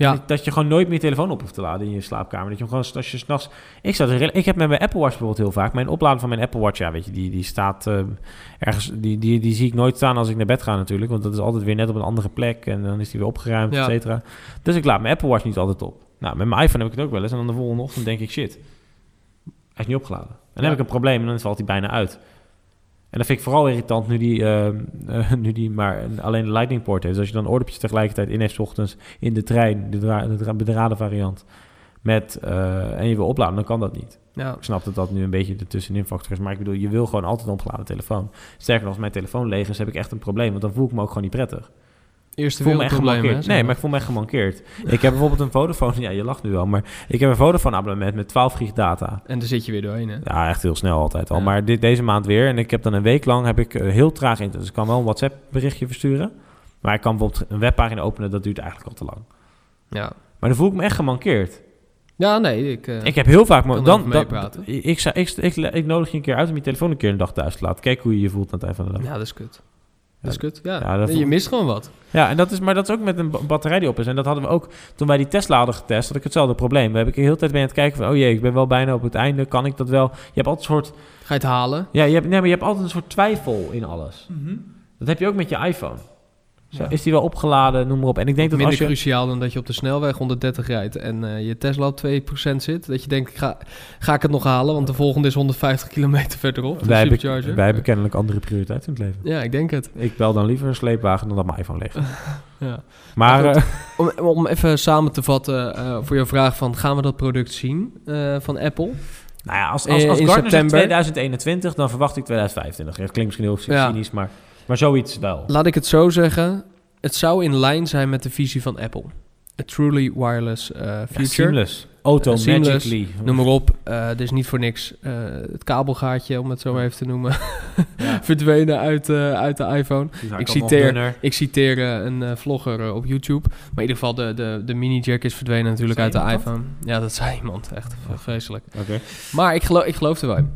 Ja. Dat, je gewoon nooit meer je telefoon op hoeft te laden in je slaapkamer. Dat je hem gewoon, als je s'nachts... Ik, zat ik heb met mijn Apple Watch bijvoorbeeld heel vaak... Mijn opladen van mijn Apple Watch, ja, weet je, die, die staat eh, ergens... Die, die, die zie ik nooit staan als ik naar bed ga natuurlijk. Want dat is altijd weer net op een andere plek. En dan is die weer opgeruimd, Ja. et cetera. Dus ik laat mijn Apple Watch niet altijd op. Nou, met mijn iPhone heb ik het ook wel eens. En dan de volgende ochtend denk ik, shit, hij is niet opgeladen. En dan Ja. heb ik een probleem en dan valt hij bijna uit. En dat vind ik vooral irritant nu die, eh, eh, nu die maar een- alleen de Lightning port heeft. Dus als je dan oordopjes tegelijkertijd in heeft 's ochtends in de trein, de, de dra- bedraden variant, met, eh, en je wil opladen, dan kan dat niet. Ja. Ik snap dat dat nu een beetje de tussenin factor is, maar ik bedoel, je wil gewoon altijd een opgeladen telefoon. Sterker nog, als mijn telefoon leeg is, heb ik echt een probleem, want dan voel ik me ook gewoon niet prettig. Eerste Ik voel me echt wereldprobleem, Nee, maar ik voel me echt gemankeerd. Ik heb bijvoorbeeld een Vodafone, ja, je lacht nu wel, maar ik heb een Vodafone abonnement met 12 gig data. En daar zit je weer doorheen, hè? Ja, echt heel snel altijd al. Ja. Maar dit, deze maand weer. En ik heb dan een week lang heb ik eh, heel traag internet. Dus ik kan wel een WhatsApp berichtje versturen. Maar ik kan bijvoorbeeld een webpagina openen. Dat duurt eigenlijk al te lang. Ja. Maar dan voel ik me echt gemankeerd. Ja, nee, ik... eh, Ik heb heel vaak... dan, dan, ik, ik, ik, ik, ik nodig je een keer uit om je telefoon een keer een dag thuis te laten. Kijk hoe je je voelt aan het eind van de dag. Ja, dat is kut. Dat is kut, ja. Ja, dat je mist gewoon wat. Ja, en dat is, maar dat is ook met een ba- batterij die op is. En dat hadden we ook toen wij die Tesla hadden getest. Had ik hetzelfde probleem. We hebben de hele tijd ben aan het kijken van... Oh jee, ik ben wel bijna op het einde. Kan ik dat wel? Je hebt altijd een soort... Ga je het halen? Ja, je hebt, nee, maar je hebt altijd een soort twijfel in alles. Dat heb je ook met je iPhone. Zo, Ja. Is die wel opgeladen, noem maar op. En ik denk dat Minder als je... cruciaal dan dat je op de snelweg 130 rijdt en eh, je Tesla op 2% zit. Dat je denkt, ga, ga ik het nog halen? Want de volgende is 150 kilometer verderop. De Wij hebben, wij hebben kennelijk andere prioriteiten in het leven. Ja, ik denk het. Ik bel dan liever een sleepwagen dan dat mijn iPhone leeg is. Ja. Maar, Maar eh, Om, om even samen te vatten eh, voor jouw vraag van... gaan we dat product zien van Apple? nou ja, als, als, als in september. 2021, dan verwacht ik 2025. Ja, dat klinkt misschien heel Ja. cynisch, maar, maar zoiets wel. Laat ik het zo zeggen. Het zou in lijn zijn met de visie van Apple. A truly wireless Ja, future. seamless. Auto Eh, seamless. magically. Noem maar op. Eh er is niet voor niks het kabelgaatje, om het zo maar even te noemen, Ja. verdwenen uit, uit de iPhone. Ik citeer-. Ik citeer een vlogger op YouTube. Maar in ieder geval, de, de, de mini-jack is verdwenen natuurlijk uit de dat? iPhone. Ja, dat zei iemand. Echt vreselijk. Oké. Maar ik geloof, ik geloof er wel in.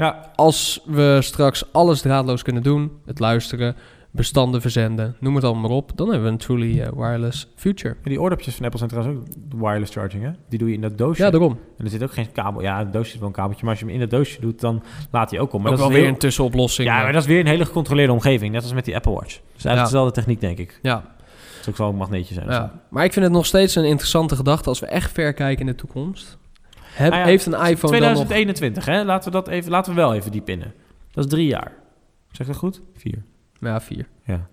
Ja, Als we straks alles draadloos kunnen doen, het luisteren, bestanden verzenden, noem het allemaal maar op, dan hebben we een truly eh, wireless future. Ja, die oordopjes van Apple zijn trouwens ook wireless charging, hè? Die doe je in dat doosje. Ja, daarom. En er zit ook geen kabel. Ja, het doosje is wel een kabeltje, maar als je hem in dat doosje doet, dan laat hij ook op. Maar ook dat wel is weer een tussenoplossing. Ja, eh. maar dat is weer een hele gecontroleerde omgeving, net als met die Apple Watch. Dus eigenlijk Ja. dezelfde techniek, denk ik. ja, Het is ook wel een magneetje zijn. ja. Maar ik vind het nog steeds een interessante gedachte als we echt ver kijken in de toekomst. Heb, Ah ja, heeft een iPhone dan nog... 2021, hè? Laten we dat even, laten we wel even die pinnen. Dat is drie jaar. Zeg dat goed? Vier. Ja, vier. Ja.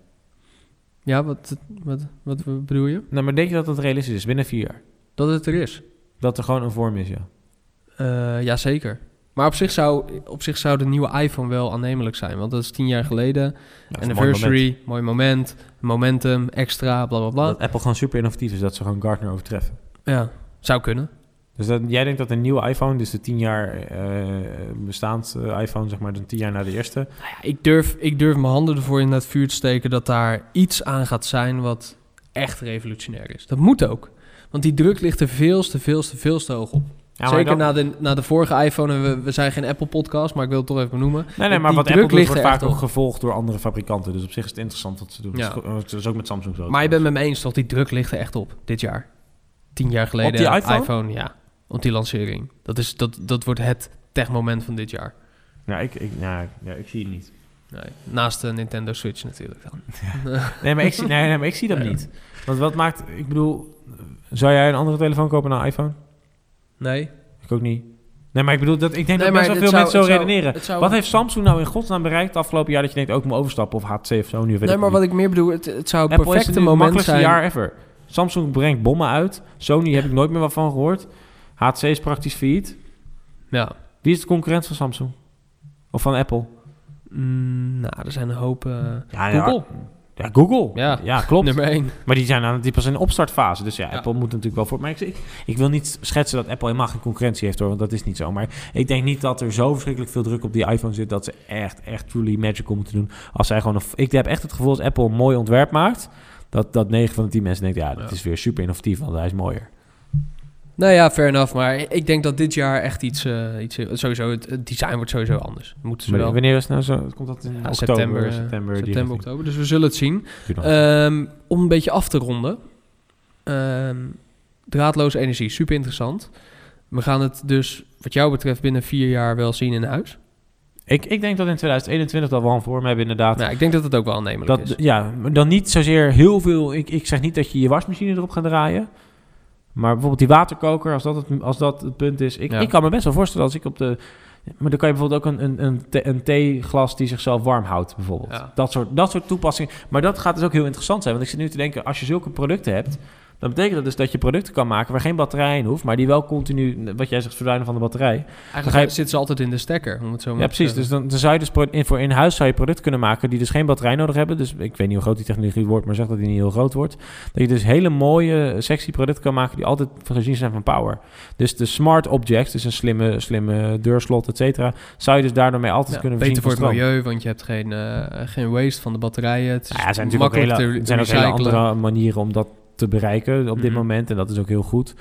Ja, wat, wat, wat bedoel je? Nou, maar denk je dat dat realistisch is binnen vier jaar? Dat het er is. Dat er gewoon een vorm is, ja. Eh ja, zeker. Maar op zich, zou, op zich zou de nieuwe iPhone wel aannemelijk zijn. Want dat is tien jaar geleden. Ja, mooi Anniversary, mooi moment. momentum, extra, bla bla bla. Dat Apple gewoon super innovatief is, dat ze gewoon Gartner overtreffen. Ja, zou kunnen. Dus dat, jij denkt dat een nieuwe iPhone, dus de 10 jaar eh bestaand eh, iPhone, zeg maar, de 10 jaar na de eerste. Nou ja, ik, durf, ik durf mijn handen ervoor in het vuur te steken dat daar iets aan gaat zijn wat echt revolutionair is. Dat moet ook. Want die druk ligt er veel te veel te veel te hoog op. maar Zeker dan- na, de, na de vorige iPhone. We, we zijn geen Apple-podcast, maar ik wil het toch even benoemen. Nee, nee, maar wat Apple doet, ligt wordt vaak ook gevolgd door andere fabrikanten. Dus op zich is het interessant wat ze doen. Ja. Dat, is, dat ook met Samsung zo. Maar je bent met me eens, toch? Die druk ligt er echt op, dit jaar. Tien jaar geleden. Op die iPhone? ja. Op die lancering. Dat, is, dat, dat wordt het techmoment van dit jaar. Ja, ik, ik, ja, ja, ik zie het niet. Nee, naast de Nintendo Switch natuurlijk dan. Nee, maar ik zie, nee, nee, maar ik zie dat niet. Want wat maakt... Ik bedoel, zou jij een andere telefoon kopen dan een iPhone? Nee. Ik ook niet. Nee, maar ik bedoel, dat, ik denk Nee, dat best wel het veel zou- mensen zo het zou- redeneren. het zou- Wat heeft Samsung nou in godsnaam bereikt het afgelopen jaar... dat je denkt, ook ik moet overstappen of HTC of Sony of weet Nee, maar niet. wat ik meer bedoel, het, het zou het is perfecte nu het moment makkelijkste zijn. jaar ever. Samsung brengt bommen uit. Sony heb ik nooit meer wat van gehoord. HTC is praktisch failliet. Ja. Wie is de concurrent van Samsung? Of van Apple? Mm, nou, er zijn een hoop... eh, Ja, Google. Ja, Google. Ja. ja klopt. Nummer 1. Maar die zijn aan die pas in de opstartfase. Dus ja, Ja. Apple moet natuurlijk wel voor. Maar ik, ik, ik wil niet schetsen dat Apple helemaal geen concurrentie heeft hoor. Want dat is niet zo. Maar ik denk niet dat er zo verschrikkelijk veel druk op die iPhone zit. Dat ze echt, echt truly magical moeten doen. Als zij gewoon. Een, ik heb echt het gevoel als Apple een mooi ontwerp maakt. Dat, dat 9 van de 10 mensen denken, ja, dat is weer super innovatief, want hij is mooier. Nou ja, fair enough. Maar ik denk dat dit jaar echt iets... eh, iets sowieso, het, het design wordt sowieso anders. Moeten ze wel... wanneer is het nou zo? Komt dat in Ja, oktober, september, eh, september, September, oktober. Dus we zullen het zien. Ehm, om een beetje af te ronden. Ehm, draadloze energie, super interessant. We gaan het dus, wat jou betreft, binnen vier jaar wel zien in huis. ik, ik denk dat in 2021 dat we al een vorm hebben inderdaad. Nou, ik denk dat het ook wel aannemelijk Dat, is. ja, dan niet zozeer heel veel. Ik, ik zeg niet dat je je wasmachine erop gaat draaien. Maar bijvoorbeeld die waterkoker, als dat het, als dat het punt is. Ik, Ja. ik kan me best wel voorstellen als ik op de. Maar dan kan je bijvoorbeeld ook een, een, een, thee- een theeglas die zichzelf warm houdt, bijvoorbeeld. Ja. Dat, soort, dat soort toepassingen. Maar dat gaat dus ook heel interessant zijn. Want ik zit nu te denken, als je zulke producten hebt. Dan betekent dat dus dat je producten kan maken waar geen batterij in hoeft. Maar die wel continu, wat jij zegt, verdwijnen van de batterij. Eigenlijk je- zitten ze altijd in de stekker, om het zo maar Ja, precies. Dus dan, dan zou je dus in, voor in huis zou je producten kunnen maken die dus geen batterij nodig hebben. Dus ik weet niet hoe groot die technologie wordt, maar zeg dat die niet heel groot wordt. Dat je dus hele mooie, sexy producten kan maken die altijd voorzien zijn van power. Dus de smart objects, dus een slimme, slimme deurslot, et cetera, zou je dus daardoor mee altijd Ja, kunnen beter voorzien voor van het milieu, want je hebt geen, eh, geen waste van de batterijen. Het is ja, er zijn natuurlijk ook hele, zijn ook hele andere manieren om dat te bereiken op dit Mhm. moment. En dat is ook heel goed.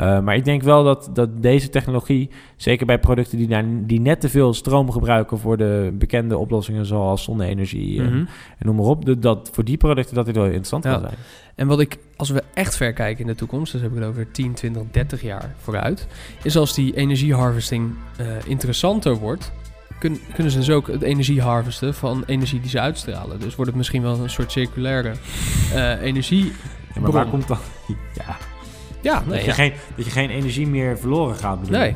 Uh, maar ik denk wel dat, dat deze technologie, zeker bij producten die, daar, die net te veel stroom gebruiken voor de bekende oplossingen zoals zonne-energie en, Mhm. en noem maar op, dat- dat voor die producten dat dit wel interessant Ja. kan zijn. En wat ik, als we echt ver kijken in de toekomst, dus heb ik het over 10, 20, 30 jaar vooruit, is als die energieharvesting eh, interessanter wordt, kun- kunnen ze dus ook het energie harvesten van energie die ze uitstralen. Dus wordt het misschien wel een soort circulaire eh, energie. Ja, maar waar komt dan? Ja, Ja, dat, je ja. Geen, dat je geen energie meer verloren gaat bedoel nee.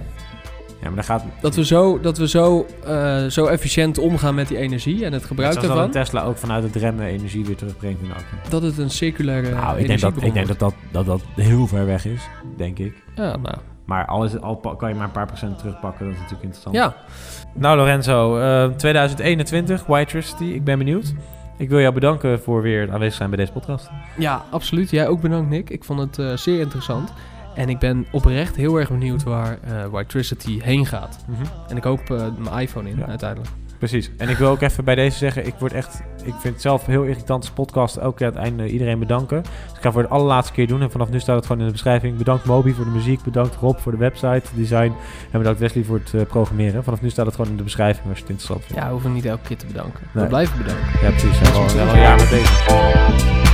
Ja, maar dan gaat... Dat we, zo, dat we zo, eh, zo efficiënt omgaan met die energie en het gebruik Zoals dat een Tesla ook vanuit het remmen energie weer terugbrengt in de auto. dat het een circulaire Nou, ik denk, dat, ik denk dat, dat, dat dat heel ver weg is, denk ik. Ja, nou, Maar al, is het, al kan je maar een paar procent terugpakken, dat is natuurlijk interessant. ja. Nou Lorenzo, eh, 2021, White Tricity, ik ben benieuwd. Ik wil jou bedanken voor weer het aanwezig zijn bij deze podcast. Ja, absoluut. Jij ook bedankt, Nick. Ik vond het eh, zeer interessant. En ik ben oprecht heel erg benieuwd waar eh Whitetricity heen gaat. En ik hoop eh, mijn iPhone in, Ja. uiteindelijk. Precies. En ik wil ook even bij deze zeggen, ik word echt, ik vind het zelf heel irritant als podcast elke keer aan het einde iedereen bedanken. Dus ik ga het voor de allerlaatste keer doen en vanaf nu staat het gewoon in de beschrijving. Bedankt Moby voor de muziek, bedankt Rob voor de website, design en bedankt Wesley voor het eh, programmeren. Vanaf nu staat het gewoon in de beschrijving als je het interessant vindt. Ja, we hoeven niet elke keer te bedanken. We blijven bedanken. Ja, precies. We zijn al- we zijn al een jaar met bezig.